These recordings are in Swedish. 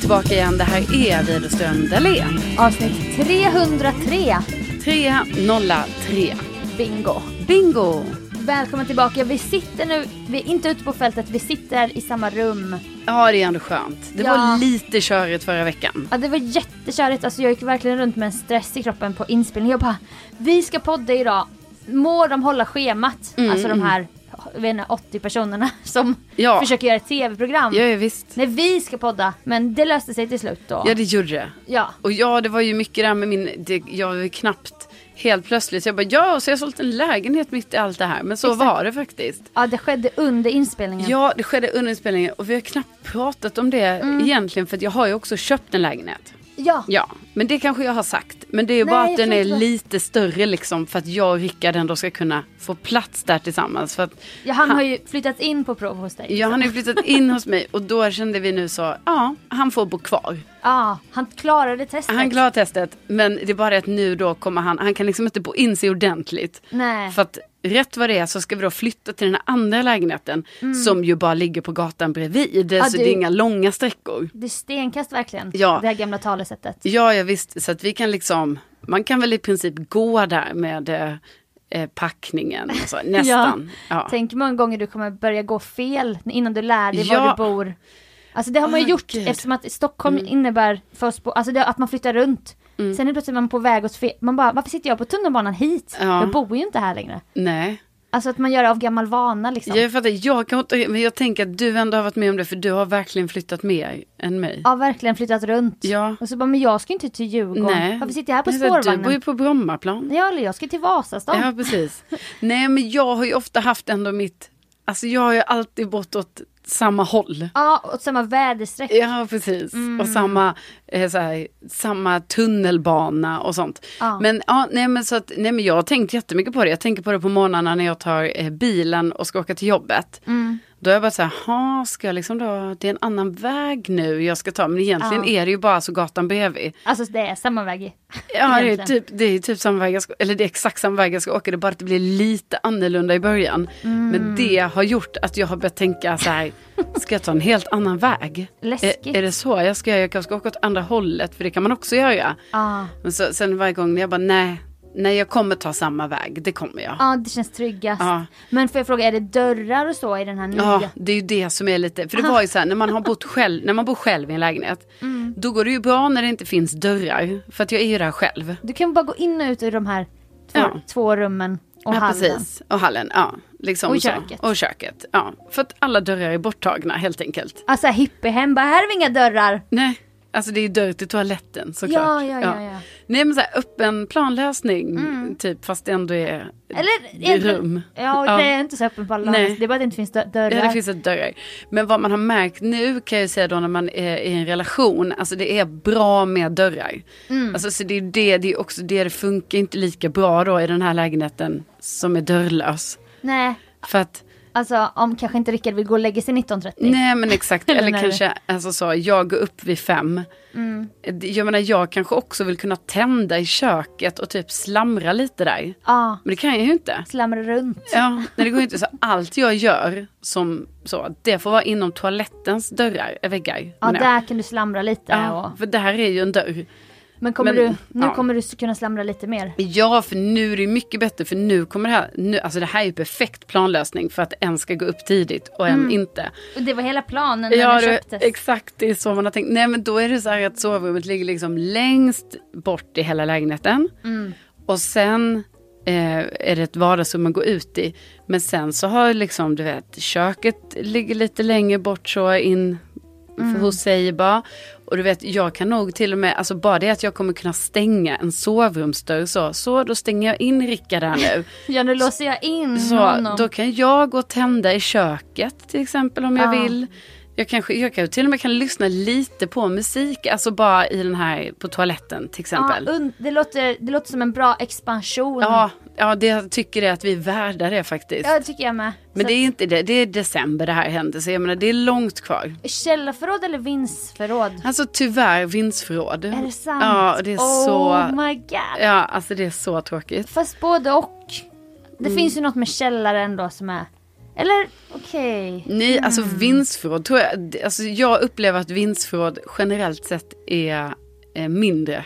Tillbaka igen. Det här är Widerström Dahlén. Avsnitt 303. 303. Bingo. Bingo! Välkommen tillbaka. Vi sitter nu, vi är inte ute på fältet, vi sitter i samma rum. Ja, det är ändå skönt. Det Ja. var lite körigt förra veckan. Ja, det var jättekärligt. Alltså, jag gick verkligen runt med en stress i kroppen på inspelning. Jag bara, vi ska podda idag. Må de hålla schemat? Mm, Alltså de här jag vet inte, 80 personerna som Ja. försöker göra ett tv-program. Ja, visst. Nej, vi ska podda. Men det löste sig till slut då. Ja, det gjorde det. Ja. Och ja, det var ju mycket där med min... Det, jag var knappt helt plötsligt. Så jag bara, ja, så jag har sålt en lägenhet mitt i allt det här. Men så Exakt. var det faktiskt. ja, det skedde under inspelningen. Ja, det skedde under inspelningen. Och vi har knappt pratat om det Mm. egentligen. För att jag har ju också köpt en lägenhet. Ja. Ja, men det kanske jag har sagt. Men det är Nej, bara jag att den är inte lite större liksom. För att jag och Rickard ändå ska kunna få plats där tillsammans. För att Ja, han har ju flyttat in på prov hos dig. Ja, han har ju flyttat in hos mig och då kände vi nu så, ja, han får bo kvar. Ja, han klarade testet. Han klarar testet, men det är bara det att nu då kommer han, han kan liksom inte bo in sig ordentligt. Nej. För att rätt vad det är så ska vi då flytta till den här andra lägenheten som ju bara ligger på gatan bredvid. så du- det är inga långa sträckor. Det är stenkast verkligen. Ja. Det här gamla talesättet. Ja, ja visst, så att vi kan liksom, man kan väl i princip gå där med eh, packningen, och så, nästan. Ja. Tänk hur många gånger du kommer börja gå fel innan du lär dig Ja. var du bor. Alltså det har man ju Ah, gjort gud. eftersom att Stockholm innebär för oss alltså det, att man flyttar runt. Sen är plötsligt man på väg åt fel, man bara varför sitter jag på tunnelbanan hit? Ja. Jag bor ju inte här längre. Nej. Alltså att man gör det av gammal vana liksom. Jag fattar, jag kan inte, men jag tänker att du ändå har varit med om det för du har verkligen flyttat mer än mig. Ja verkligen flyttat runt. Ja. Och så bara men jag ska inte till Djurgården. Nej. Varför sitter jag här på här, Du spårvagnen? bor ju på Brommaplan. Ja eller jag ska till Vasastan. Ja, precis. Nej, men jag har ju ofta haft ändå mitt... Alltså jag har ju alltid bott åt samma håll. Ja, och samma väderstreck. Ja, precis. Mm. Och samma, eh, så här, samma tunnelbana och sånt. Ja. Men, ja, nej, men, så att, nej, men jag har tänkt jättemycket på det. Jag tänker på det på morgnarna när jag tar eh, bilen och ska åka till jobbet. Mm. Då är jag bara så här, "Ha, ska jag liksom då, det är en annan väg nu jag ska ta. Men egentligen Ja. är det ju bara så gatan bredvid. Alltså det är samma väg. Ja, det är, typ, det är typ samma väg jag ska, eller det är exakt samma väg jag ska åka. Det är bara att det blir lite annorlunda i början. Mm. Men det har gjort att jag har börjat tänka så här, ska jag ta en helt annan väg? Läskigt. Är, är det så jag ska göra? Jag kanske ska åka åt andra hållet, för det kan man också göra. Ja. Men så, sen varje gång när jag bara, nej, nej jag kommer ta samma väg, det kommer jag. Ja, det känns tryggast. Ja. Men får jag fråga, är det dörrar och så i den här nya? Ja, det är ju det som är lite, för det var ju så här, när man har bott själv, när man bor själv i en lägenhet, Mm. då går det ju bra när det inte finns dörrar, för att jag är ju där själv. Du kan bara gå in och ut ur de här två, Ja. två rummen och ja, hallen. precis. Och hallen, ja. Liksom Och så. köket. Och köket, ja. För att alla dörrar är borttagna helt enkelt. Alltså hippiehem, bara här har vi inga dörrar. Nej, alltså det är ju dörr till toaletten såklart. Ja, ja, ja, ja. Nej men så här, öppen planlösning, typ, fast det ändå är Mm. Eller rum. Ja, Ja. det är inte så öppen håll. Det är bara att det inte finns dö- dörrar. Ja, det finns ett dörrar. Men vad man har märkt nu kan jag säga då när man är i en relation, alltså det är bra med dörrar. Mm. Alltså så det är det, det är också det, det funkar inte lika bra då i den här lägenheten som är dörrlös. Nej, För att, alltså om kanske inte Rickard vill gå och lägga sig 19.30. nej men exakt, Eller kanske, alltså så, jag går upp vid fem. Mm. Jag menar jag kanske också vill kunna tända i köket och typ slamra lite där. Ja, Men det kan jag ju inte. slamra runt. Ja, nej, det går ju inte. Så allt jag gör som så, det får vara inom toalettens dörrar, äh, väggar. Ja, jag. där kan du slamra lite. Ja, Och... för det här är ju en dörr. Men kommer men, du, nu ja. kommer du kunna slamra lite mer. Ja, för nu är det mycket bättre för nu kommer det här, nu, alltså det här är ju perfekt planlösning för att en ska gå upp tidigt och en inte. Och det var hela planen när Ja, det, köptes. exakt det är så man har tänkt. Nej men då är det så här att sovrummet ligger liksom längst bort i hela lägenheten. Mm. Och sen eh, är det ett vardagsrum man går ut i. Men sen så har liksom, du vet, köket ligger lite längre bort så in Mm. hos sig bara. Och du vet, jag kan nog till och med, alltså bara det att jag kommer kunna stänga en sovrumsdörr så, så då stänger jag in Rickard där nu. Ja, nu låser jag in Så honom. då kan jag gå och tända i köket till exempel om jag Ja. vill. Jag kanske jag kan till och med kan lyssna lite på musik, alltså bara i den här på toaletten till ja, exempel. und- det, låter, det låter som en bra expansion. Ja, ja, det jag tycker är att vi är värda det faktiskt. Ja, det tycker jag med. Men Så det är inte det, det är december det här händer så jag menar det är långt kvar. Källarförråd eller vindsförråd? Alltså tyvärr vindsförråd. Är det sant? Ja, det är oh så, my god. ja alltså det är så tråkigt. Fast både och. Det Mm. finns ju något med källare ändå som är... Eller okej. Nej, alltså Mm. vindsförråd tror jag, alltså jag upplever att vindsförråd generellt sett är, är mindre.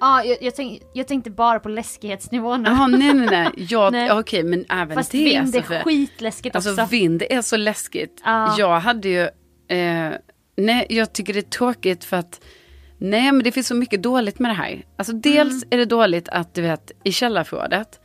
Ja, jag, tänk, jag tänkte bara på läskighetsnivån. Jaha, nej nej nej. Jag, Nej. ja, Okej, men även Fast det. vind är Sofie. skitläskigt Alltså också. vind är så läskigt. Ja. Jag hade ju, eh, nej jag tycker det är tråkigt för att, nej men det finns så mycket dåligt med det här. Alltså dels Mm. är det dåligt att du vet i källarförrådet,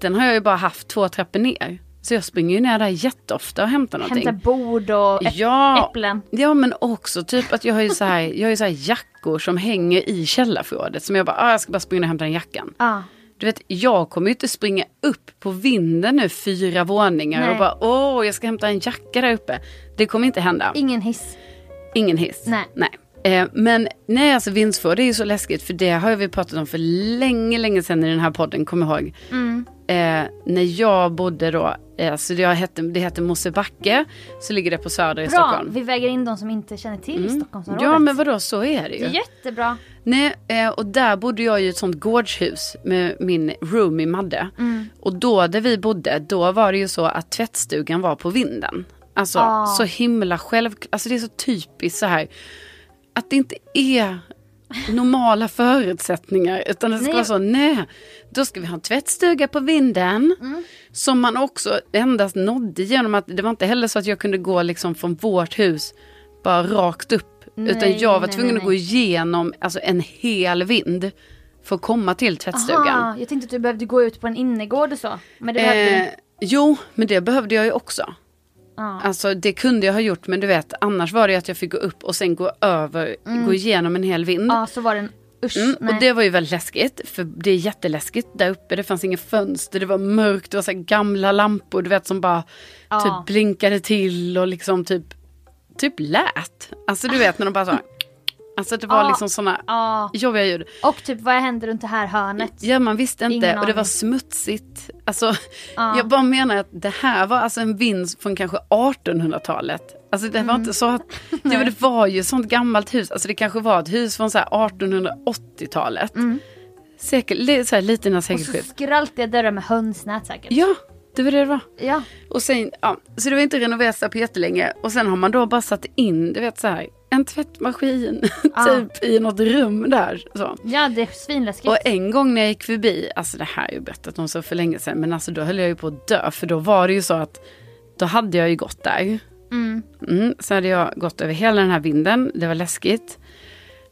den har jag ju bara haft två trappor ner. Så jag springer ju ner där jätteofta och hämtar någonting. Hämta bord och äpp- Ja, äpplen. ja men också typ att jag har ju så här, jag har ju så här jackor som hänger i källarförrådet. Som jag bara, ah, jag ska bara springa och hämta den jackan. Ja. Du vet, jag kommer ju inte springa upp på vinden nu fyra våningar Nej. och bara, åh, jag ska hämta en jacka där uppe. Det kommer inte hända. Ingen hiss. Ingen hiss. Nej. nej. Eh, men nej, alltså vindsförråd, är ju så läskigt. För det har vi pratat om för länge, länge sedan i den här podden, kommer jag ihåg. Mm. Eh, när jag bodde då, så det hette, det hette Mosebacke, så ligger det på Söder i Bra, Stockholm. vi väger in de som inte känner till Stockholmsområdet. Ja men vadå, så är det Det ju. är jättebra. Nej, eh, och där bodde jag i ett sånt gårdshus med min roomie Madde. Mm. Och då där vi bodde, då var det ju så att tvättstugan var på vinden. Alltså Ah. så himla självklart, alltså det är så typiskt så här. Att det inte är normala förutsättningar. Utan det ska Nej. vara så, nej, då ska vi ha en tvättstuga på vinden. Mm. Som man också endast nådde genom att det var inte heller så att jag kunde gå liksom från vårt hus bara rakt upp. utan Nej, jag var nej, tvungen att gå igenom alltså, en hel vind för att komma till tvättstugan. Aha, jag tänkte att du behövde gå ut på en innergård och så. Men det behövde Eh, jo, men det behövde jag ju också. Ja. Alltså det kunde jag ha gjort men du vet annars var det att jag fick gå upp och sen gå över, gå igenom en hel vind. Ja, så var det en usch. Mm, och det var ju väldigt läskigt, för det är jätteläskigt där uppe. Det fanns inga fönster, det var mörkt, det var så gamla lampor du vet som bara Ja. typ blinkade till och liksom typ, typ lät. Alltså du vet när de bara så Alltså det var Ja. liksom sådana Ja, jobbiga ljud. och typ vad händer runt det här hörnet? Ja man visste inte Ingen och det var smutsigt. Alltså Ja. jag bara menar att det här var alltså en vind från kanske 1800-talet. Alltså det Mm. var inte så att, det, var- det var ju sånt gammalt hus, alltså det kanske var ett hus från så här 1880-talet. Säkert, li- så här, lite innan Mm. Och så skraltiga dörrar med hönsnät säkert. Ja, det var det det var. Ja. Och sen, ja, så det var inte renoverat på jättelänge. Och sen har man då bara satt in, du vet så här, en tvättmaskin Ja. typ i något rum där. Så. Ja, det är svinläskigt. Och en gång när jag gick förbi, alltså det här jag ju berättat om så för länge sedan, men alltså då höll jag ju på att dö. För då var det ju så att, då hade jag ju gått där. Mm. Mm, så hade jag gått över hela den här vinden, det var läskigt.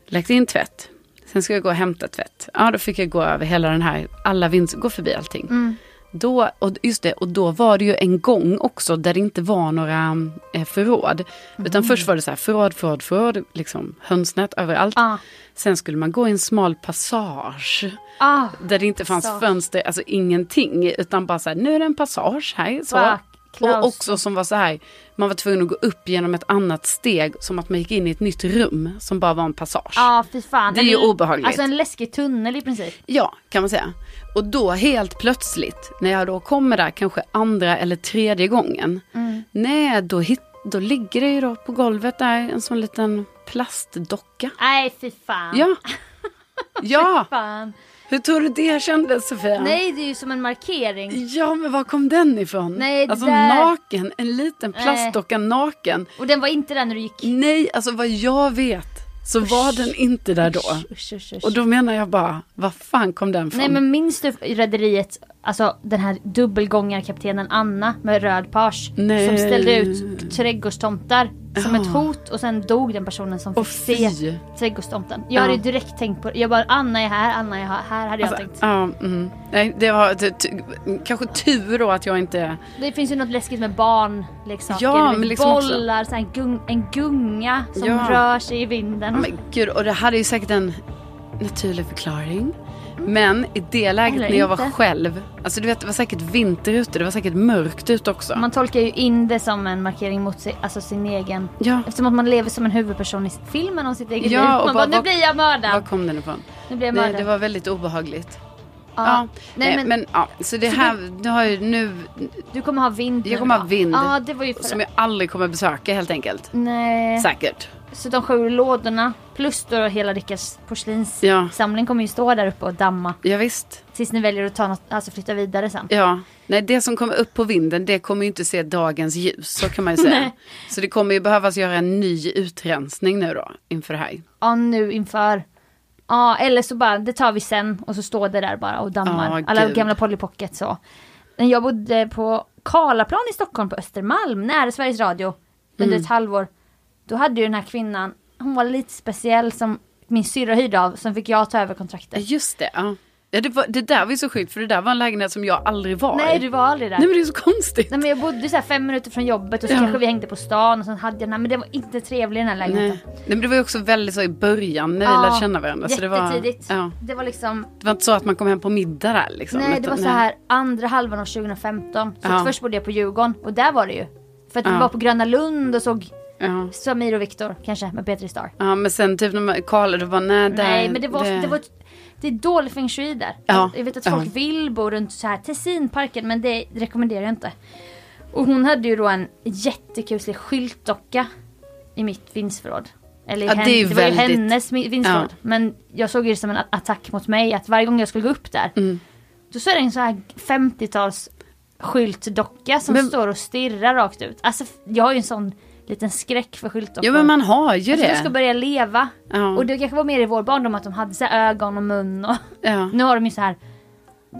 Lagt in tvätt. Sen ska jag gå och hämta tvätt. Ja, då fick jag gå över hela den här, alla vind, gå förbi allting. Mm. Då, och just det, och då var det ju en gång också där det inte var några eh, förråd. Utan först var det så här förråd, förråd, förråd, liksom hönsnät överallt. Ah. Sen skulle man gå i en smal passage. Ah. Där det inte fanns Passage. fönster, alltså ingenting. Utan bara så här, nu är det en passage här. Så. Va, Klaus. Och också som var så här, man var tvungen att gå upp genom ett annat steg. Som att man gick in i ett nytt rum som bara var en passage. Ja, fy fan. Det är ju obehagligt. Alltså en läskig tunnel i princip. Ja, kan man säga. Och då helt plötsligt, när jag då kommer där kanske andra eller tredje gången. Mm. Nej, då, hit, då ligger det ju då på golvet där en sån liten plastdocka. Nej, fy fan. Ja. Ja, Fan. Hur tror du det kändes Sofia? Nej, det är ju som en markering. Ja, men var kom den ifrån? Nej, alltså där- naken, en liten plastdocka naken. Och den var inte där när du gick. Nej, alltså vad jag vet så var den inte där då. Usch, usch, usch. Och då menar jag bara, vad fan kom den från? Nej men minns du Rederiet, alltså den här dubbelgångarkaptenen Anna med röd page. Nej. Som ställde ut trädgårdstomtar som ett hot och sen dog den personen som fick se trädgårdstomten. Jag Ja. hade direkt tänkt på det. Jag bara Anna är här, Anna är här, här hade jag Alltså, tänkt. ja, mm. Nej, det var kanske tur då att jag inte... Det finns ju något läskigt med barnleksaker. Ja, men liksom också- bollar, så här, en, gung, en gunga som rör sig i vinden. Men gud, och det hade ju säkert en naturlig förklaring. Men i det läget Eller när jag var själv, alltså du vet det var säkert vinter ute, det var säkert mörkt ute också. Man tolkar ju in det som en markering mot sig, alltså sin egen... Ja, Eftersom att man lever som en huvudperson i filmen om sitt eget Ja, liv. och Man bara, bara, nu blir jag mördad. var kom den ifrån? Nu blir jag mördad. det var väldigt obehagligt. ja. Ja, Nej, men, men, ja, så det Så här, nu har ju nu, du kommer ha vind jag kommer ha vind. Ja, det var ju för... som jag aldrig kommer besöka helt enkelt. Nej. Säkert. Så de sju lådorna plus då hela Rickards porslinssamling Ja. kommer ju stå där uppe och damma. Ja, visst. Tills ni väljer att ta något, alltså flytta vidare sen. Ja, nej det som kommer upp på vinden det kommer ju inte se dagens ljus, så kan man ju säga. Så det kommer ju behövas göra en ny utrensning nu då, inför det här. Ja, nu inför. Ja, eller så bara, det tar vi sen och så står det där bara och dammar. Ja, Alla gud. gamla Polly Pocket så. Men jag bodde på Karlaplan i Stockholm på Östermalm, nära Sveriges Radio. Under Mm. ett halvår. Då hade ju den här kvinnan, hon var lite speciell som min syrra hyrde av, sen fick jag ta över kontraktet. just det. Ja. Ja, det, var, det där var ju så sjukt, för det där var en lägenhet som jag aldrig var Nej, du var aldrig där. Nej men det är så konstigt. Nej men jag bodde så fem minuter från jobbet och så Ja. kanske vi hängde på stan och sen hade jag den här, men det var inte trevlig den här Nej. lägenheten. Nej men det var ju också väldigt så i början när vi Ja, lärde känna varandra. Så det, var, ja, Det var liksom, det var inte så att man kom hem på middag där liksom. nej det var så här andra halvan av 2015. Så Ja. först bodde jag på Djurgården och där var det ju. För att vi var på Gröna Lund och såg Ja. Samir och Viktor kanske med Petri Star. ja men sen typ när Karl, det var nej där, Nej men det var, det... var ett, det är dålig feng shui där. Ja. Jag vet att Ja. folk vill bo runt så här Tessinparken men det rekommenderar jag inte. Och hon hade ju då en jättekuslig skyltdocka i mitt vindsförråd. Eller Ja, det är det var ju väldigt- hennes mi- vindsförråd. Ja. Men jag såg det som en attack mot mig att varje gång jag skulle gå upp där Mm. då så är det en så här 50-tals skyltdocka som Men- står och stirrar rakt ut. Alltså jag har ju en sån liten skräck för skyltdockor. Ja men man har ju det. de ska börja leva. Ja. Och det kanske var mer i vår barndom att de hade så ögon och mun och ja. nu har de ju så här,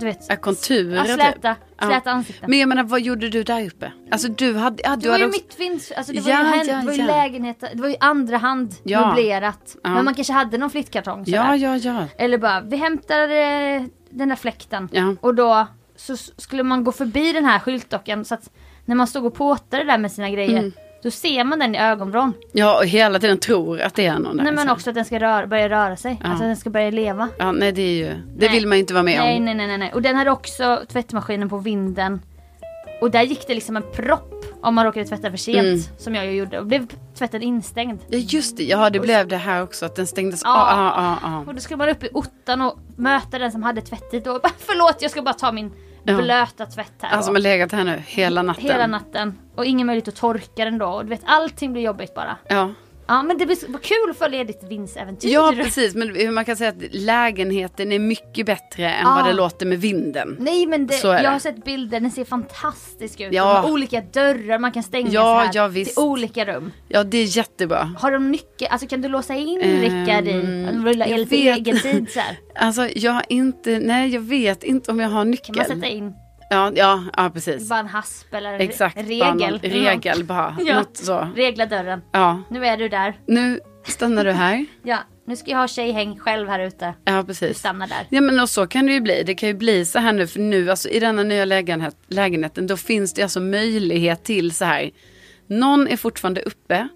du vet, Ja, konturer ja, typ. släta, Ja. släta ansikten. Men jag menar vad gjorde du där uppe? Alltså du hade, ja, det du var hade ju också, mitt vinst, alltså det var Ja, ju, hen, ja, det var ju lägenheter, det var ju andra hand möblerat. Men man kanske hade någon flyttkartong sådär. Ja ja ja. Eller bara, vi hämtar eh, den där fläkten. Och då så skulle man gå förbi den här skyltdockan så att när man stod och påtade där med sina grejer Mm. Då ser man den i ögonvrån. Ja och hela tiden tror att det är någon där. Nej men så. också att den ska röra, börja röra sig. Ja. Alltså den ska börja leva. Ja nej det är ju, det Nej. vill man ju inte vara med nej, om. nej, nej, nej, nej. Och den hade också tvättmaskinen på vinden. Och där gick det liksom en propp om man råkade tvätta för sent. Mm. Som jag ju gjorde. Och blev tvätten instängd. Ja just det, ja det blev det här också att den stängdes Ja. Ja, ja, ja. Och då skulle man upp i ottan och möta den som hade tvättit. Och bara, förlåt jag ska bara ta min Ja. blöta tvätt här. Han som då." har legat här nu hela natten. Hela natten. Och ingen möjlighet att torka den då. Och du vet allting blir jobbigt bara. Ja. Ja men det vad kul att följa ditt vinsäventyr. Ja precis, men man kan säga att lägenheten är mycket bättre än Ja. vad det låter med vinden. Nej men det, jag det. har sett bilder, den ser fantastisk ut. Ja. De har olika dörrar man kan stänga Ja, så här ja, visst. till olika rum. Ja det är jättebra. Har de nyckel, alltså kan du låsa in Ehm, Rickard i, rulla jag el egen tid så här? Alltså jag har inte, nej jag vet inte om jag har nyckel. Kan man sätta in Ja, ja, ja precis. bara en hasp eller Exakt, re- bara regel? regel bara. Ja. Något så. Regla dörren. Ja, Nu är du där. nu stannar du här. Ja, nu ska jag ha tjejhäng själv här ute. Ja Du precis. stannar där. Ja men och så kan det ju bli. Det kan ju bli så här nu för nu alltså i denna nya lägenhet, lägenheten då finns det alltså möjlighet till så här. Någon är fortfarande uppe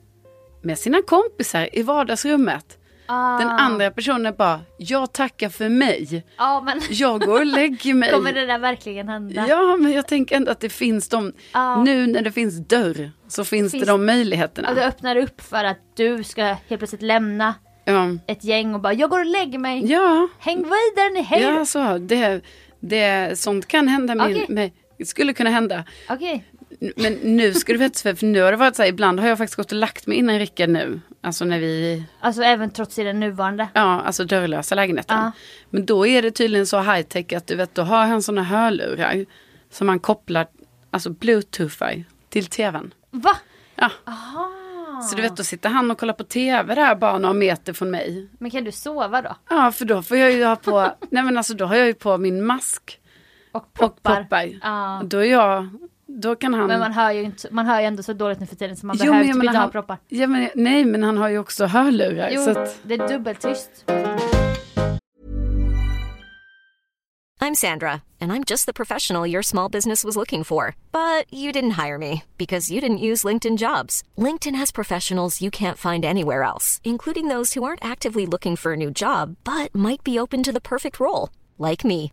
med sina kompisar i vardagsrummet. Ah. Den andra personen bara, jag tackar för mig. Ja men Jag går och lägger mig. kommer det där verkligen hända? Ja men jag tänker ändå att det finns de, Ja. nu när det finns dörr så finns, Finns- det de möjligheterna. Och det öppnar upp för att du ska helt plötsligt lämna Ja, ett gäng och bara jag går och lägger mig. ja, Häng vidare ni, hej ja så, det, det, sånt kan hända med, Okej. med, skulle kunna hända. Okej. Men nu ska du veta, för nu har det varit så här, ibland har jag faktiskt gått och lagt mig innan Rickard nu. Alltså när vi, Alltså även trots i den nuvarande. ja alltså dörrlösa lägenheten. Ja. Men då är det tydligen så high tech att du vet, då har han sådana hörlurar som man kopplar, alltså bluetoothar till tvn. Va? Ja. Aha. Så du vet, då sitter han och kollar på tv där bara några meter från mig. Men kan du sova då? Ja, för då får jag ju ha på, nej men alltså då har jag ju på min mask Och och poppar? poppar. Ja. Då är jag, då kan han... Men man hör ju inte, man hör ju ändå så dåligt nu för tiden så man Jo, behöver typ inte ha han- proppar. Ja, men, nej, men han har ju också hörlurar. Jo, Så att, det är dubbeltyst. I'm Sandra, and I'm just the professional your small business was looking for. But you didn't hire me because you didn't use LinkedIn jobs. LinkedIn has professionals you can't find anywhere else, including those who aren't actively looking for a new job but might be open to the perfect role, like me.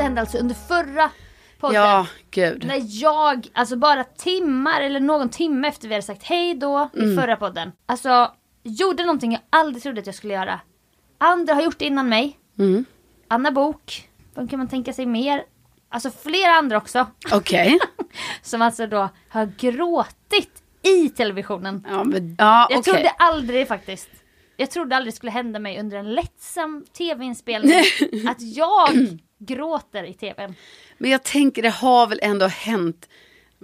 Detta hände alltså under förra podden. ja, gud. När jag, alltså bara timmar eller någon timme efter vi hade sagt hej då i Mm. förra podden. Alltså gjorde någonting jag aldrig trodde att jag skulle göra. Andra har gjort det innan mig. Mm. Anna Bok. Vem kan man tänka sig mer? Alltså flera andra också. Okej. Som alltså då har gråtit i televisionen. Ja, men, ja, Jag trodde aldrig faktiskt. Jag trodde aldrig det skulle hända mig under en lättsam tv-inspelning. att jag gråter i tvn. Men jag tänker det har väl ändå hänt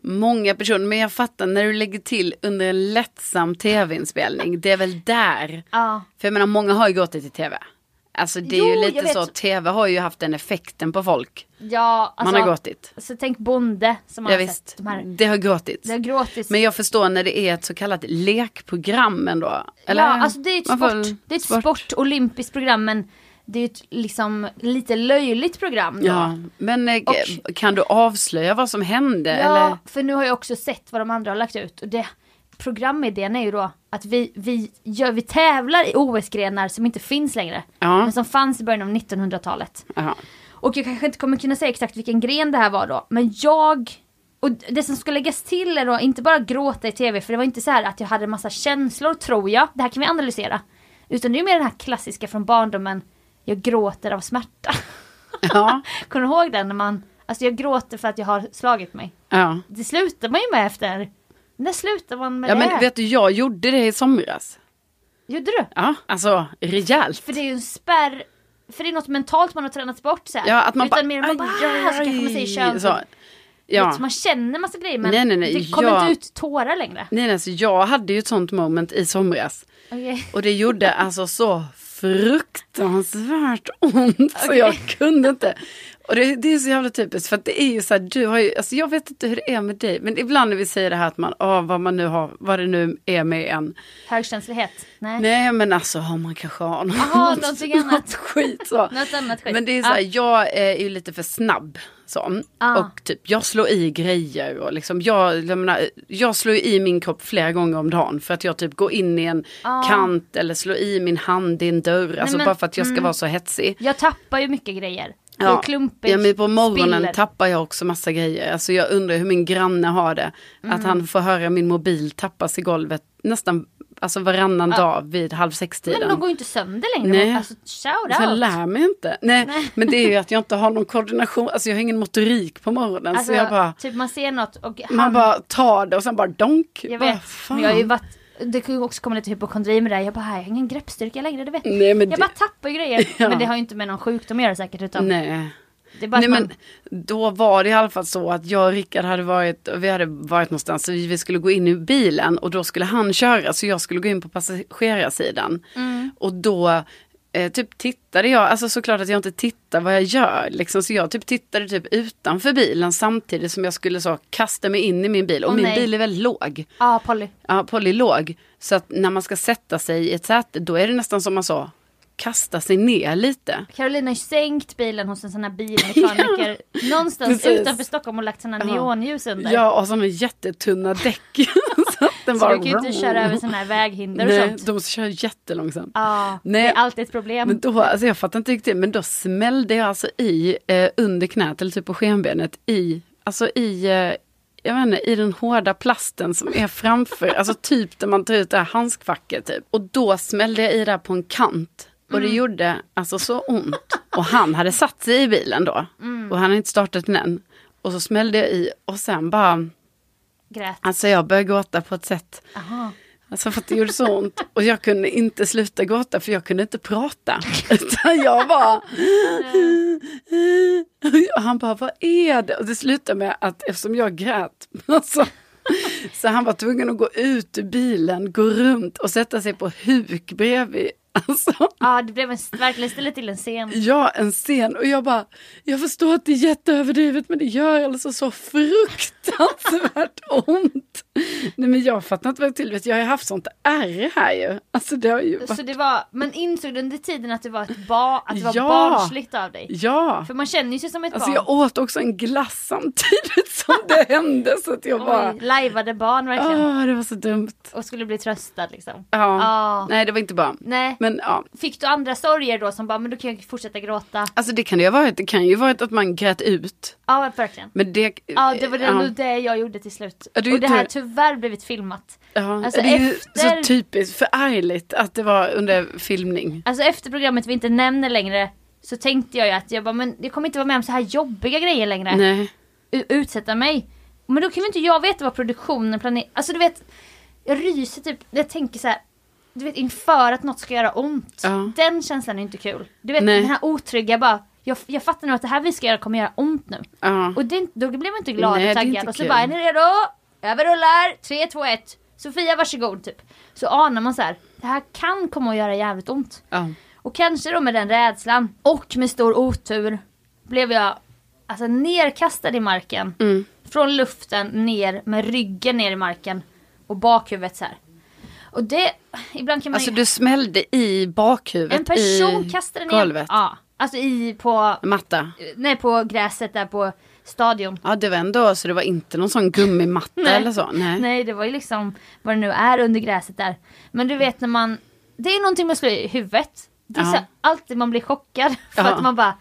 många personer. Men jag fattar när du lägger till under en lättsam tv-inspelning. Det är väl där. Ja. För jag menar många har ju gått i tv. Alltså det är Jo, ju lite så. Tv har ju haft den effekten på folk. Ja, alltså, Man har gråtit. Så tänk Bonde som man Ja, har visst. sett. De här, Det har gråtits. det har gråtits. Men jag förstår när det är ett så kallat lekprogram ändå. Eller? ja, alltså det är ett sport. får- Det är ett sport. olympiskt program men det är ett liksom lite löjligt program då. Ja, men eh, Och- kan du avslöja vad som hände? Ja, Eller? för nu har jag också sett vad de andra har lagt ut. Och det, programidén är ju då att vi, vi, gör, vi tävlar i OS-grenar som inte finns längre. Ja. Men som fanns i början av 1900-talet. Ja. Och jag kanske inte kommer kunna säga exakt vilken gren det här var då. Men jag... Och det som ska läggas till är då inte bara gråta i tv. För det var inte så här att jag hade massa känslor tror jag. Det här kan vi analysera. Utan det är mer den här klassiska från barndomen. Jag gråter av smärta. Ja, Kommer du ihåg den när man, alltså jag gråter för att jag har slagit mig. ja. Det slutar man ju med efter. När slutar man med Ja det? men vet du, jag gjorde det i somras. Gjorde du? Ja, alltså rejält. För det är ju en spärr, för det är något mentalt man har tränat bort så här. Ja, att man Utan bara... mer man bara, aj, aj, så kanske man säger kön. så. Ja. Ja. Man känner massa grejer men Nej, nej, nej, det kommer jag- inte ut tårar längre. Nej, nej, så jag hade ju ett sånt moment i somras. Okej. Och det gjorde alltså så fruktansvärt ont så jag kunde inte. Och det, det är så jävla typiskt för att det är ju så här, du har ju, alltså jag vet inte hur det är med dig, men ibland när vi säger det här att man, åh vad man nu har, vad det nu är med en. Högkänslighet? Nej. Nej men alltså har man kanske har något, Jaha, någonting annat. något skit så. Något annat skit. Men det är så här, Ja. jag är ju lite för snabb. Så. Ah. Och typ, jag slår i grejer och liksom, jag, jag, menar, jag slår i min kropp flera gånger om dagen för att jag typ går in i en kant eller slår i min hand i en dörr. Alltså Ah. men- bara för att jag ska mm. vara så hetsig. Jag tappar ju mycket grejer. Ja, klumpigt, ja men på morgonen spiller. tappar jag också massa grejer. Alltså jag undrar hur min granne har det. Mm. Att han får höra min mobil tappas i golvet nästan alltså varannan dag vid halv sex-tiden. Men de går ju inte sönder längre. Nej. Alltså, shout jag lär mig inte. Nej, Nej. men det är ju att jag inte har någon koordination. Alltså jag har ingen motorik på morgonen. Alltså, så jag bara, typ man ser något och man han, bara tar det och sen bara donk. jag vet, men jag har ju varit, det kan ju också komma lite hypokondri med det. Jag bara, jag har ingen greppstyrka längre, det vet. Nej, men Jag det- bara tappar grejer. Ja. Men det har ju inte med någon sjukdom att göra säkert. Utan Nej. det är bara Nej man, men då var det i alla fall så att jag och Rickard hade varit, vi hade varit någonstans så vi skulle gå in i bilen och då skulle han köra så jag skulle gå in på passagerarsidan. Mm. Och då eh, typ tittade jag, alltså såklart att jag inte tittar vad jag gör liksom, så jag typ tittade typ utanför bilen samtidigt som jag skulle så kasta mig in i min bil och Åh, min nej. bil är väldigt låg. Ja, Polly. Ja, Polly är låg. Så att när man ska sätta sig i ett säte då är det nästan som man så kasta sig ner lite. Carolina har ju sänkt bilen hos en sån här bilmekaniker någonstans precis. utanför Stockholm och lagt såna Ja. neonljus under. Ja, och sådana jättetunna däck. att den så bara... du kan ju inte köra över såna här väghinder och Nej, sånt. de måste köra jättelångsamt. Ja, Nej. det är alltid ett problem. Men då, alltså jag fattar inte riktigt, men då smällde jag alltså i eh, under knät eller typ på skenbenet i, alltså i, eh, jag vet inte, i den hårda plasten som är framför, alltså typ där man tar ut det här handskfacket typ. Och då smällde jag i där på en kant. Och det gjorde alltså så ont. Och han hade satt sig i bilen då. Och han hade inte startat den än. Och så smällde jag i och sen bara, Grät. alltså jag började gråta på ett sätt. Aha. Alltså för att det gjorde så ont. Och jag kunde inte sluta gråta för jag kunde inte prata. Utan jag bara... Och han bara, vad är det? Och det slutade med att eftersom jag grät. Alltså, så han var tvungen att gå ut ur bilen, gå runt och sätta sig på huk bredvid. Alltså, Ja, det blev en, verkligen ställde till en scen. ja, en scen. Och jag bara, jag förstår att det är jätteöverdrivet men det gör alltså så fruktansvärt ont. Nej men jag fattar inte vad det är till. Vet, Jag har ju haft sånt ärr här ju. Alltså det har ju varit... Så det var, men insåg du under tiden att det var ett ba, att det var Ja. barnsligt av dig? Ja. För man känner sig som ett Alltså barn. jag åt också en glass samtidigt som det hände så att jag bara... Oj, lajvade barn verkligen. Åh, det var så dumt. Och skulle bli tröstad liksom. Ja. Ja. Nej, det var inte bra. Nej. Men ja, Fick du andra sorger då som bara, men då kan jag fortsätta gråta? alltså det kan det ju ha varit. Det kan ju varit att man grät ut. Ja, verkligen. Men det... Ja, det var det, ja. nog det jag gjorde till slut. Ja, du- och det här tyvärr blivit filmat. Ja, Alltså, det är ju efter- så typiskt förargligt att det var under filmning. Alltså efter programmet vi inte nämner längre så tänkte jag ju att jag bara, men jag kommer inte vara med om så här jobbiga grejer längre. Nej. Utsätta mig. Men då kan väl inte jag veta vad produktionen planerar. Alltså du vet, jag ryser typ, jag tänker så här. Du vet inför att något ska göra ont. Ja. Den känslan är inte kul. Du vet Nej. den här otrygga bara, jag, jag fattar nu att det här vi ska göra kommer göra ont nu. Ja. Och det, då blir man inte glad Nej, och taggad. Och så kul. bara, är ni redo? Överrullar, 3, 2, 1. Sofia varsågod typ. Så anar man så här, det här kan komma att göra jävligt ont. Ja. Och kanske då med den rädslan och med stor otur blev jag alltså nerkastad i marken. Mm. Från luften ner med ryggen ner i marken och bakhuvudet så här. Och det, ibland kan man Alltså ju, du smällde i bakhuvudet en person i kastade ner. golvet. Ja, alltså i på, Matta. nej på gräset där på stadion. Ja det var ändå så det var inte någon sån gummimatta Nej. eller så. Nej. Nej det var ju liksom vad det nu är under gräset där. Men du vet när man, det är någonting man slår i huvudet. Det är Ja. så alltid man blir chockad för Ja. att man bara,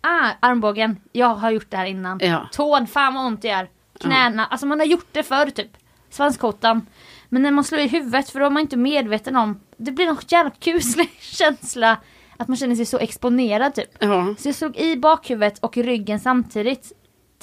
ah armbågen, jag har gjort det här innan. Ja. Tån, fan vad ont det gör. Knäna, alltså man har gjort det förr typ. Svanskotan. Men när man slår i huvudet för då är man inte medveten om, det blir någon jävla kuslig känsla. Att man känner sig så exponerad typ. Ja. Så jag slog i bakhuvudet och ryggen samtidigt.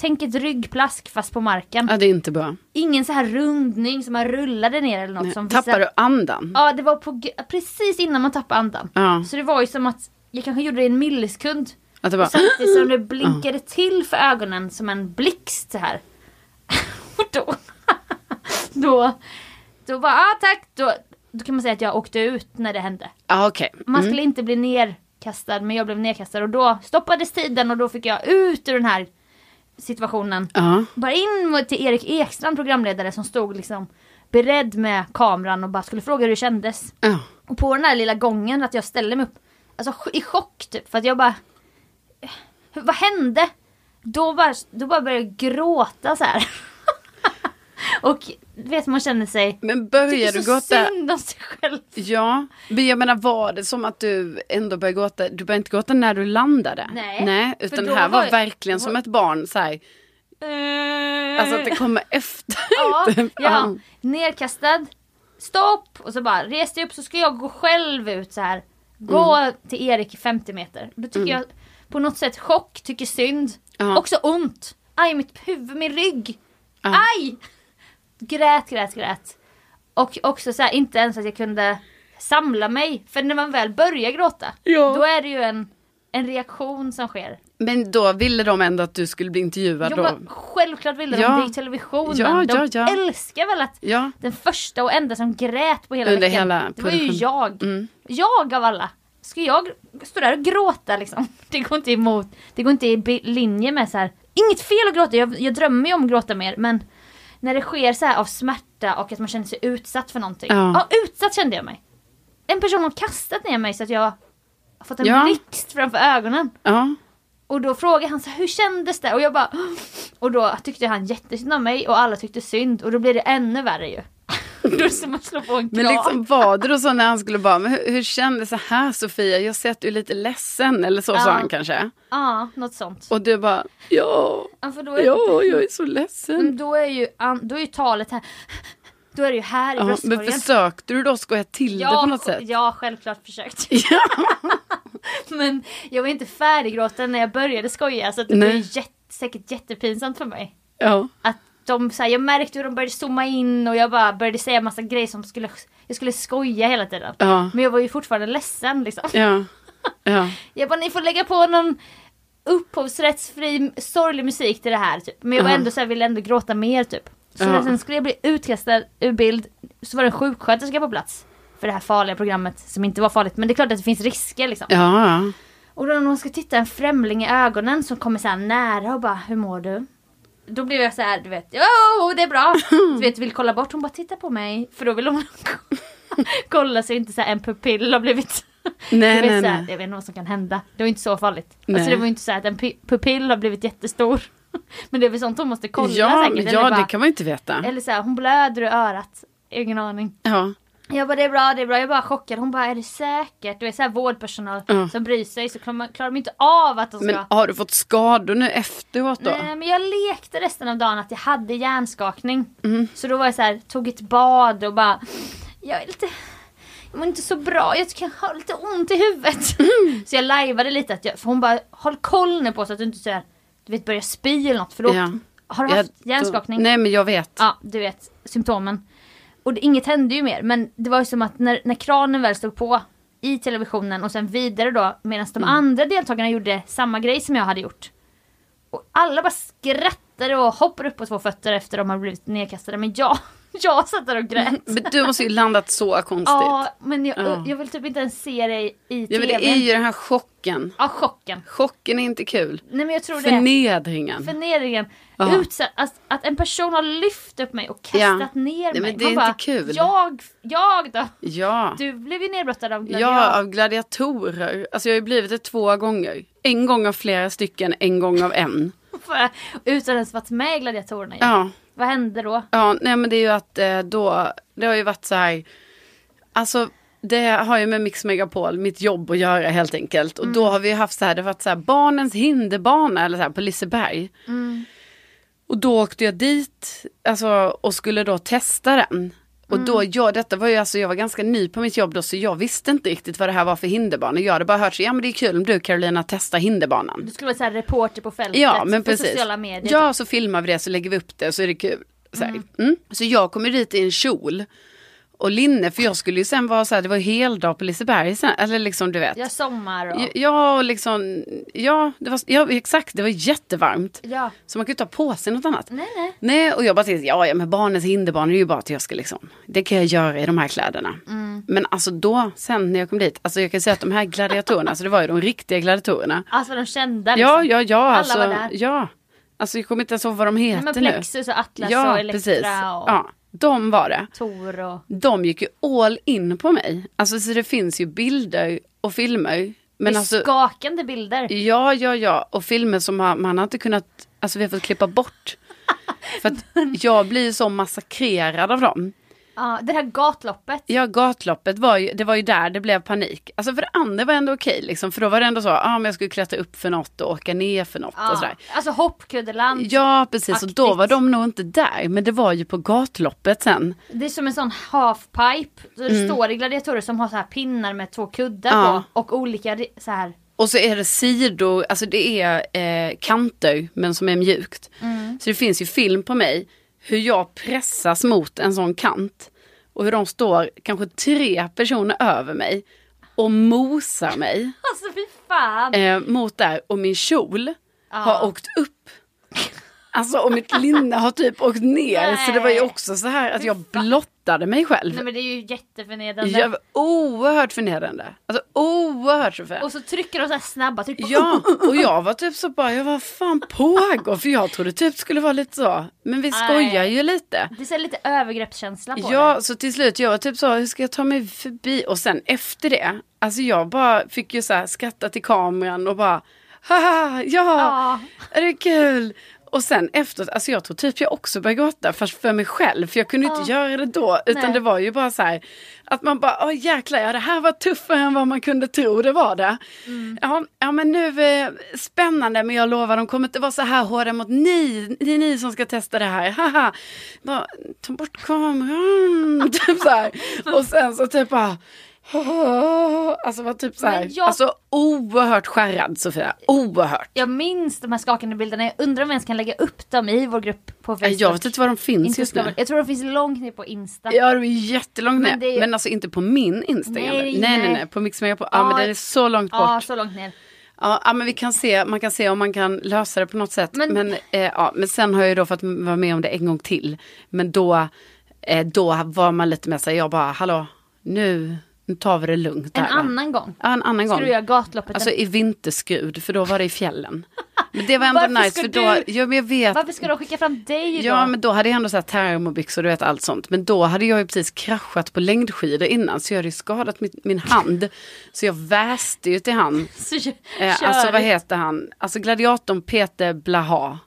Tänk ett ryggplask fast på marken. ja, det är inte bra. Ingen så här rundning som man rullade ner eller något. Som vissa- Tappar du andan? Ja, det var på, precis innan man tappade andan. Ja. Så det var ju som att jag kanske gjorde det i en millisekund. Att det bara... Samtidigt som det blinkade till för ögonen som en blixt så här. Och då, då, då bara, ah, tack. Då, då kan man säga att jag åkte ut när det hände. Ja, okej. Man Mm. skulle inte bli nerkastad men jag blev nerkastad och då stoppades tiden och då fick jag ut ur den här situationen. Ja. Bara in till Erik Ekstrand, programledare som stod liksom beredd med kameran och bara skulle fråga hur det kändes. Ja. Och på den här lilla gången att jag ställde mig upp, alltså i chock typ, för att jag bara... hur- Vad hände? Då bara, då bara började jag gråta så här. och du vet man känner sig... Men börjar tycker du så gråta? synd om sig själv. Ja, men jag menar var det som att du ändå började gråta? Du började inte gråta när du landade? Nej, Nej utan det här var var verkligen som ett barn så här. Alltså att det kommer efter. Ja, typ. ja. Nerkastad. Stopp! Och så bara reste jag upp så ska jag gå själv ut så här. Gå Mm. till Erik i 50 meter. Då tycker jag på något sätt chock, tycker synd. Ja. Också ont. Aj mitt huvud, min rygg. Ja. Aj! Grät, grät, grät. Och också så här, inte ens att jag kunde samla mig. För när man väl börjar gråta, Ja. då är det ju en, en reaktion som sker. Men då ville de ändå att du skulle bli intervjuad Jo, då? självklart ville Ja. de det i televisionen. Ja, de ja, ja. älskar väl att Ja. den första och enda som grät på hela Under veckan. hela det var ju jag. Mm. Jag av alla. Ska jag stå där och gråta liksom? Det går inte emot. Det går inte i linje med så här. Inget fel att gråta. Jag, jag drömmer ju om att gråta mer. Men när det sker så av smärta och att man känner sig utsatt för någonting. Ja. Ja, utsatt kände jag mig. En person har kastat ner mig så att jag har fått en Ja. blixt framför ögonen. Ja. Och då frågade han så hur kändes det? Och jag bara Och då tyckte han jättesynd om mig och alla tyckte synd och då blir det ännu värre ju. då det som att slå på en kran. Men liksom var det då så när han skulle bara, men hur, hur kändes det här Sofia? Jag ser att du är lite ledsen eller så sa Ja. han kanske. Ja, något sånt. Och du bara, ja, Ja, är, ja, jag är så ledsen. Men då är ju, då är ju talet här Då är det ju här i Ja, men bröstkorgen. försökte du då skoja till det på något sätt? Ja, självklart försökt. Ja. Men jag var inte färdiggråten när jag började skoja så det blev jätte, säkert jättepinsamt för mig. ja. Att de, så här, jag märkte hur de började zooma in och jag bara började säga massa grejer som skulle, jag skulle skoja hela tiden. Ja. Men jag var ju fortfarande ledsen liksom. Ja. Ja. Jag bara, ni får lägga på någon upphovsrättsfri sorglig musik till det här typ. Men jag var ändå så här, ville ändå gråta mer typ. Så Ja. sen skulle jag bli utkastad ur bild, så var det en sjuksköterska på plats. För det här farliga programmet som inte var farligt. Men det är klart att det finns risker liksom. Ja. Och då när man ska titta en främling i ögonen som kommer så här nära och bara, hur mår du? Då blir jag så här, du vet, jo det är bra. Du vet, vill kolla bort, hon bara titta på mig. För då vill hon kolla så inte så här en pupill har blivit Nej, nej, nej. jag vet inte vad som kan hända. Det var inte så farligt. Nej. Alltså det var inte så här att en pi- pupill har blivit jättestor. Men det är väl sånt hon måste kolla Ja, säkert. ja bara, det kan man inte veta. eller så här, hon blöder i örat. Ingen aning. Ja. Jag bara det är bra, det är bra. Jag bara chockad. Hon bara är det säkert? Du är så här vårdpersonal Ja. som bryr sig så klarar, man- klarar de inte av att de ska... Men har du fått skador nu efteråt då? Nej men jag lekte resten av dagen att jag hade hjärnskakning. Mm. Så då var jag så här, tog ett bad och bara Jag är lite Jag mår inte så bra, jag tycker jag har lite ont i huvudet. Så jag lajvade lite att jag, för hon bara håll koll nu på så att du inte så här, Du vet börjar spy eller något för då Ja. Har du haft då- hjärnskakning? Nej men jag vet. Ja, du vet symptomen. Och det, inget hände ju mer men det var ju som att när, när kranen väl stod på i televisionen och sen vidare då medan de Mm. andra deltagarna gjorde samma grej som jag hade gjort. Och alla bara skrattade och hoppade upp på två fötter efter de hade blivit nedkastade men jag, jag satt där och grät. Men du måste ju landat så konstigt. Ja, men jag, Ja. jag vill typ inte ens se dig i Ja, TV. men det är ju den här chocken. Ja, chocken. Chocken är inte kul. Nej men jag tror det. Förnedringen. Förnedringen. Ja. Utsatt, att, att en person har lyft upp mig och kastat Ja. ner Nej, mig. men det är Man inte kul. Jag, jag då? Ja. Du blev ju nedbrottad av gladiator. Ja, av gladiatorer. Alltså jag har ju blivit det två gånger. En gång av flera stycken, en gång av en. Utan ens varit med i gladiatorerna. Ja. Vad hände då? Ja, nej men det är ju att eh, då, det har ju varit så här, alltså det har ju med Mix Megapol, mitt jobb att göra helt enkelt. Och då har vi haft så här, det har varit så här barnens hinderbana eller så här på Liseberg. Och då åkte jag dit, alltså och skulle då testa den. Och då, jag, detta var ju alltså, jag var ganska ny på mitt jobb då så jag visste inte riktigt vad det här var för hinderbanor. Jag hade bara hört så, ja men det är kul om du Carolina testar hinderbanan. Du skulle vara så här reporter på fältet Ja men precis. sociala medier. Ja så filmar vi det så lägger vi upp det så är det kul. Så, här. Mm. så jag kommer dit i en kjol och linne för jag skulle ju sen vara så här, det var heldag på Liseberg sen, eller liksom du vet. Ja, sommar och... Ja, och liksom, ja, det var, ja exakt, det var jättevarmt. Ja. Så man kan ju ta på sig något annat. Nej, nej. Nej, och jag bara tänkte, ja, ja men barnens hinderbanor är ju bara att jag ska liksom, det kan jag göra i de här kläderna. Mm. Men alltså då, sen när jag kom dit, alltså jag kan säga att de här gladiatorerna, alltså det var ju de riktiga gladiatorerna. Alltså de kända liksom. Ja, ja, ja, Alla alltså, var där. ja. Alltså jag kommer inte ens ihåg vad de Nej, heter men nu. Plexus och Atlas ja, och Elektra precis. och Ja, de var det. Tor och... De gick ju all in på mig. Alltså så det finns ju bilder och filmer. Men det är alltså, skakande bilder. Ja, ja, ja. Och filmer som man, man har inte kunnat, alltså vi har fått klippa bort. För att jag blir så massakrerad av dem. Ja, det här gatloppet. Ja, gatloppet var ju, det var ju där det blev panik. Alltså för det andra var ändå okej liksom. För då var det ändå så, ja ah, men jag skulle klättra upp för något och åka ner för något och Ja, sådär. alltså hoppkuddeland. Ja, precis. Och då var de nog inte där. Men det var ju på gatloppet sen. Det är som en sån halfpipe. Det Mm. står i gladiatorer som har så här pinnar med två kuddar Ja. på. Och olika så här. Och så är det sidor, alltså det är eh, kanter men som är mjukt. Mm. Så det finns ju film på mig hur jag pressas mot en sån kant. Och hur de står kanske tre personer över mig och mosar mig Alltså fy fan. eh, mot där och min kjol har åkt upp. Alltså och mitt linne har typ åkt ner. Så det var ju Nej. också så här att jag blottade mig själv. Nej men det är ju jätteförnedrande. Jag var oerhört förnedrande. Alltså oerhört så Och så trycker de så här snabba tryck. Ja, och jag var typ så bara, jag vad fan pågår? För jag trodde typ skulle vara lite så. Men vi skojar Nej. ju lite. Det är så lite övergreppskänsla på Ja, det. så till slut jag var typ så, hur ska jag ta mig förbi? Och sen efter det, alltså jag bara fick ju så här skratta till kameran och bara, haha, ja, Ja. är det kul? Och sen efteråt, alltså jag tror typ jag också började gråta fast för mig själv. För jag kunde inte göra det då. Utan Nej. det var ju bara så här. Att man bara, åh jäklar, ja, det här var tuffare än vad man kunde tro. Det var det. Mm. Ja, ja men nu, eh, spännande men jag lovar de kommer inte vara så här hårda mot ni. Det är ni som ska testa det här. Haha. Bara, ta bort kameran. typ så här. Och sen så typ bara. Alltså var typ så här. Men jag- Alltså oerhört skärrad Sofia. Oerhört. Jag minns de här skakande bilderna. Jag undrar om jag ens kan lägga upp dem i vår grupp på Facebook. Jag vet inte var de finns Inte just nu. Jag tror de finns långt ner på Insta. Ja, de är jättelångt ner. Men Men, är ju- alltså inte på min Instagram. Nej, Nej, nej, nej. nej. På Mix Megapol. Ja, Ja. men den är så långt bort. Ja, så långt ner. ja, men vi kan se, man kan se om man kan lösa det på något sätt. Men- Men, eh, ja, men sen har jag ju då fått vara med om det en gång till. Men då, eh, då var man lite mer så här, jag bara, hallå, nu, nu tar vi det lugnt. En annan gång. Ja, en annan gång. du göra gatloppet? Alltså i vinterskrud, för då var det i fjällen. Men det var ändå Varför nice, för då, du- ja, men jag vet. Varför ska de skicka fram dig då? Ja men då hade jag ändå så här termobyxor du vet allt sånt. Men då hade jag ju precis kraschat på längdskidor innan så jag hade ju skadat min, min hand. Så jag väste ju till han. Så Eh, alltså vad heter han? Alltså gladiatorn Peter Blaha.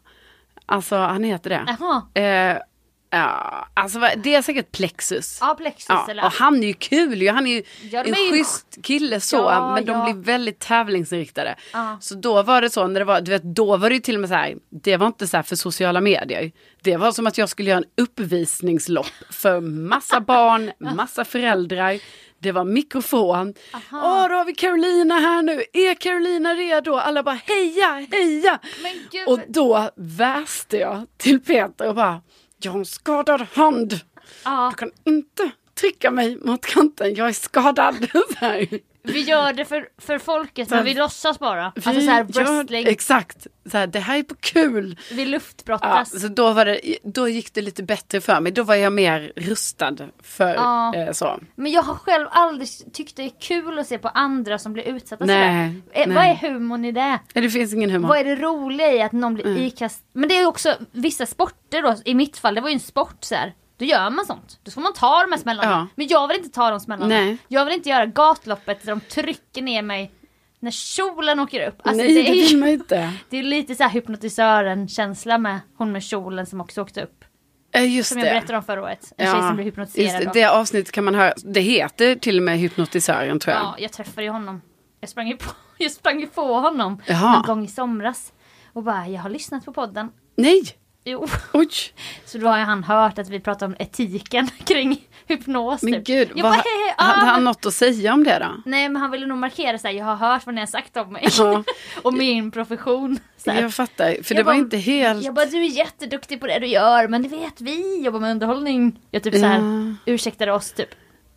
Alltså han heter det. Jaha. Eh, ja, alltså det är säkert Plexus. Ja, Plexus Ja, eller... och han är ju kul ju, han är ju Ja, en är ju- schysst kille så, Ja, men de ja. blir väldigt tävlingsinriktade. Ja. Så då var det så, när det var, du vet, då var det ju till och med så här, det var inte så här för sociala medier. Det var som att jag skulle göra en uppvisningslopp för massa barn, massa föräldrar. Det var mikrofon. Åh, då har vi Carolina här nu. Är Carolina redo? Alla bara heja, heja. Och då väste jag till Peter och bara, jag har en skadad hand. Ja, Du kan inte trycka mig mot kanten, jag är skadad. Så vi gör det för, för folket men vi låtsas bara. Alltså Vi så här gör- wrestling. Exakt, så här, det här är på kul. vi Ja, luftbrottas. så då, var det, då gick det lite bättre för mig, då var jag mer rustad för Ja. eh, så. Men jag har själv aldrig tyckt det är kul att se på andra som blir utsatta Nej, sådär. Eh, nej. Vad är humorn i det? Ja, det finns ingen humor. Vad är det roliga i att någon blir ikast... Men det är också vissa sporter då, i mitt fall, det var ju en sport så här. Då gör man sånt. Då får man ta de här smällarna. Ja. Men jag vill inte ta de smällarna. Nej. Jag vill inte göra gatloppet där de trycker ner mig när kjolen åker upp. Alltså, Nej, det, är vill man inte. det är lite så här hypnotisören-känsla med hon med kjolen som också åkte upp. Just Som jag berättade om förra året. En tjej som blev hypnotiserad. just det, det avsnittet kan man höra, det heter till och med hypnotisören tror jag. Ja, jag träffade ju honom. Jag sprang ju på, jag sprang ju på honom Jaha. någon gång i somras. Och bara, jag har lyssnat på podden. Nej, Jo. Oj, Så då har han hört att vi pratar om etiken kring hypnos. men typ. gud. Jag vad- bara, hej, hade ah, han något att säga om det då? Nej men han ville nog markera såhär, jag har hört vad ni har sagt om mig. Ja. och min profession. Så här. Jag fattar, för Jag det var bara- inte helt... Jag bara, du är jätteduktig på det du gör, men det vet vi jobbar med underhållning. Jag typ så här, Ja. ursäktade oss typ.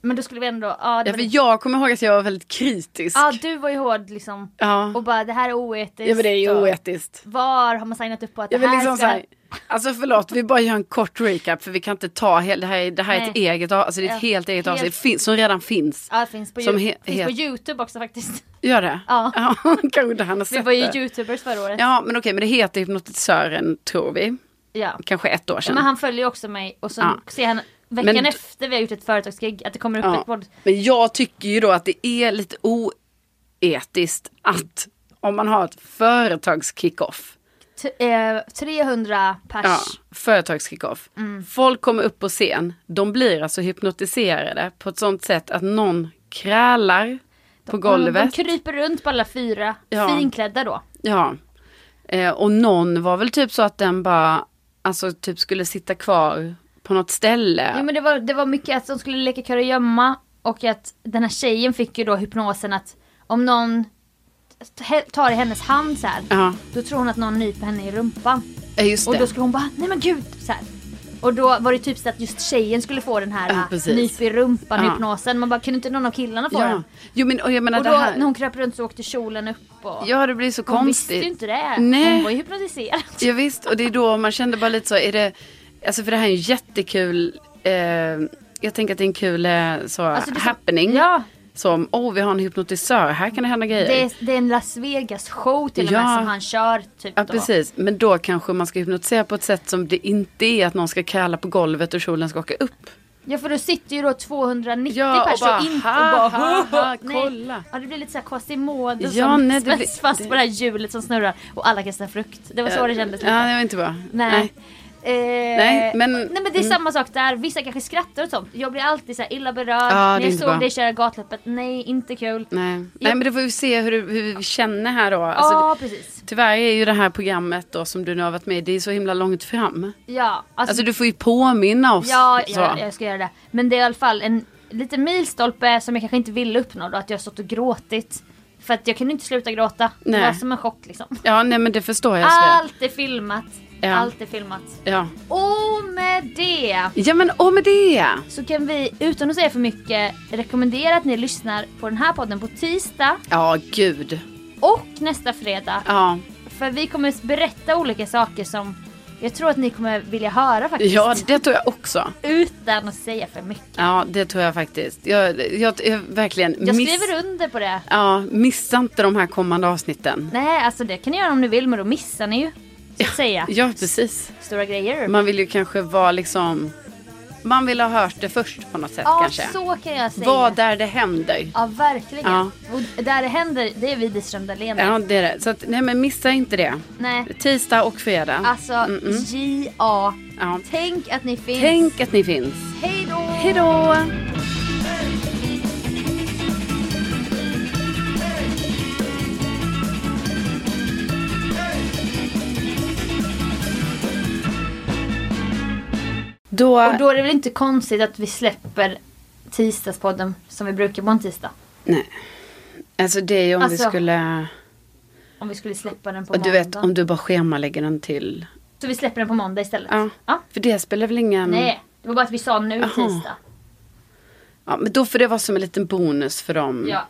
Men då skulle vi ändå, ja, Ja, för jag kommer ihåg att jag var väldigt kritisk. ja du var ju hård liksom. Ja. Och bara, det här är oetiskt. Ja men det är ju oetiskt. Var har man signat upp på att Jag det här liksom ska... så här, alltså förlåt, vi bara gör en kort recap för vi kan inte ta hela, det här, är- det här är ett eget, alltså det är ett Ja, helt eget helt- avsnitt som redan finns. Ja, det finns på, Som he- finns på Youtube också faktiskt. Gör det? Ja. ja kanske inte han har Vi sett var ju det. youtubers förra året. Ja men okej, men det heter Hypnotisören tror vi. Ja. Kanske ett år sedan. Men han följer också mig och så Ja. ser han veckan Men- efter vi har gjort ett företagsgig att det kommer upp Ja. ett podd. Men jag tycker ju då att det är lite oetiskt att om man har ett företagskickoff. Eh, 300 pers. Ja, företagskickoff. Mm. Folk kommer upp på scen. De blir alltså hypnotiserade på ett sånt sätt att någon krälar på golvet. De kryper runt på alla fyra, Ja. finklädda då. Ja. Eh, och någon var väl typ så att den bara, alltså typ skulle sitta kvar på något ställe. Jo, men det, var, det var mycket att de skulle leka kurragömma och att den här tjejen fick ju då hypnosen att om någon tar i hennes hand så här, Ja, då tror hon att någon nyper henne i rumpan. ja, just Och det. då skulle hon bara, nej men gud! Så här. Och då var det typ så att just tjejen skulle få den här Ja, ja, precis. nyp i rumpan Ja. hypnosen. Man bara, kunde inte någon av killarna få Ja. den? Jo men och jag menar Och det då här. när hon kröp runt så åkte kjolen upp och Ja det blir så hon konstigt. visste ju inte det. Nej. Hon var ju hypnotiserad. Ja, visst, och det är då man kände bara lite så, är det, alltså för det här är en jättekul, eh, jag tänker att det är en kul eh, så, Alltså, är så- happening. Ja, Som, åh vi har en hypnotisör, här kan det hända grejer. det är, det är en Las Vegas show till och med Ja. som han kör typ Ja då. precis, men då kanske man ska hypnotisera på ett sätt som det inte är att någon ska kräla på golvet och kjolen ska åka upp. Ja för då sitter ju då 290 Ja, och pers bara, och och bara ha, ha, nej. kolla. Ja det blir lite såhär Quasimodo Ja, som nej, spets blir- fast det- på det här hjulet som snurrar och alla kastar frukt. Det var så det kändes lite. Ja, det var inte bra. Nej. Eh, Nej, men- nej men det är mm. samma sak där. Vissa kanske skrattar och sånt. Jag blir alltid så illa berörd. Ja, det är När jag såg dig köra gatloppet. Nej, inte kul. Nej. Nej men det får vi se hur, hur vi känner här då. Alltså, Ja, precis. Tyvärr är ju det här programmet då som du nu har varit med i, det är så himla långt fram. Ja, alltså, Alltså du får ju påminna oss. ja, ja, jag ska göra det. Men det är i alla fall en liten milstolpe som jag kanske inte ville uppnå då. Att jag har stått och gråtit. För att jag kunde inte sluta gråta. Det Nej. var som en chock liksom. Ja, nej men det förstår jag. Allt är filmat. Ja. Allt är filmat. Ja. Och med det ja, men och med det. så kan vi utan att säga för mycket rekommendera att ni lyssnar på den här podden på tisdag Ja, gud. och nästa fredag. Ja, För vi kommer berätta olika saker som jag tror att ni kommer vilja höra faktiskt. ja det tror jag också. Utan att säga för mycket. Ja, det tror jag faktiskt. Jag, jag, jag verkligen Jag miss, skriver under på det. Ja, missa inte de här kommande avsnitten. Nej, alltså det kan ni göra om ni vill men då missar ni ju. Så att säga. Ja, precis. Stora grejer. Man vill ju kanske vara liksom... Man vill ha hört det först på något sätt ja, kanske. så kan jag säga. Vad där det händer. Ja, verkligen. Ja. Och där det händer, det är Widerström Dahlén. Ja, det är det. Så att, nej men missa inte det. Nej, Tisdag och fredag. alltså Mm-mm. J.A. Ja. Tänk att ni finns. Tänk att ni finns. Hej då! Hej då! Då, Och då är det väl inte konstigt att vi släpper tisdagspodden som vi brukar på en tisdag. nej. Alltså det är ju om vi Alltså, skulle, Om vi skulle släppa den på och du måndag. vet om du bara schemalägger den till, Så vi släpper den på måndag istället? ja. Ja. För det spelar väl ingen, Nej, det var bara att vi sa nu Jaha. tisdag. ja men då får det vara som en liten bonus för dem. Ja,